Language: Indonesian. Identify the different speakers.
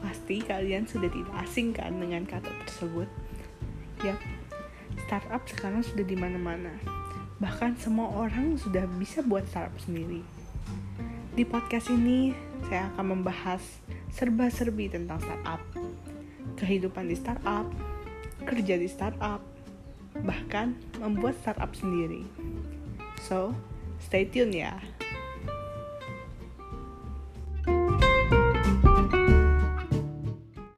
Speaker 1: Pasti kalian sudah tidak asing kan dengan kata tersebut? Yap, startup sekarang sudah di mana-mana. Bahkan semua orang sudah bisa buat startup sendiri. Di podcast ini, saya akan membahas serba-serbi tentang startup. Kehidupan di startup, kerja di startup, bahkan membuat startup sendiri. So, stay tune ya.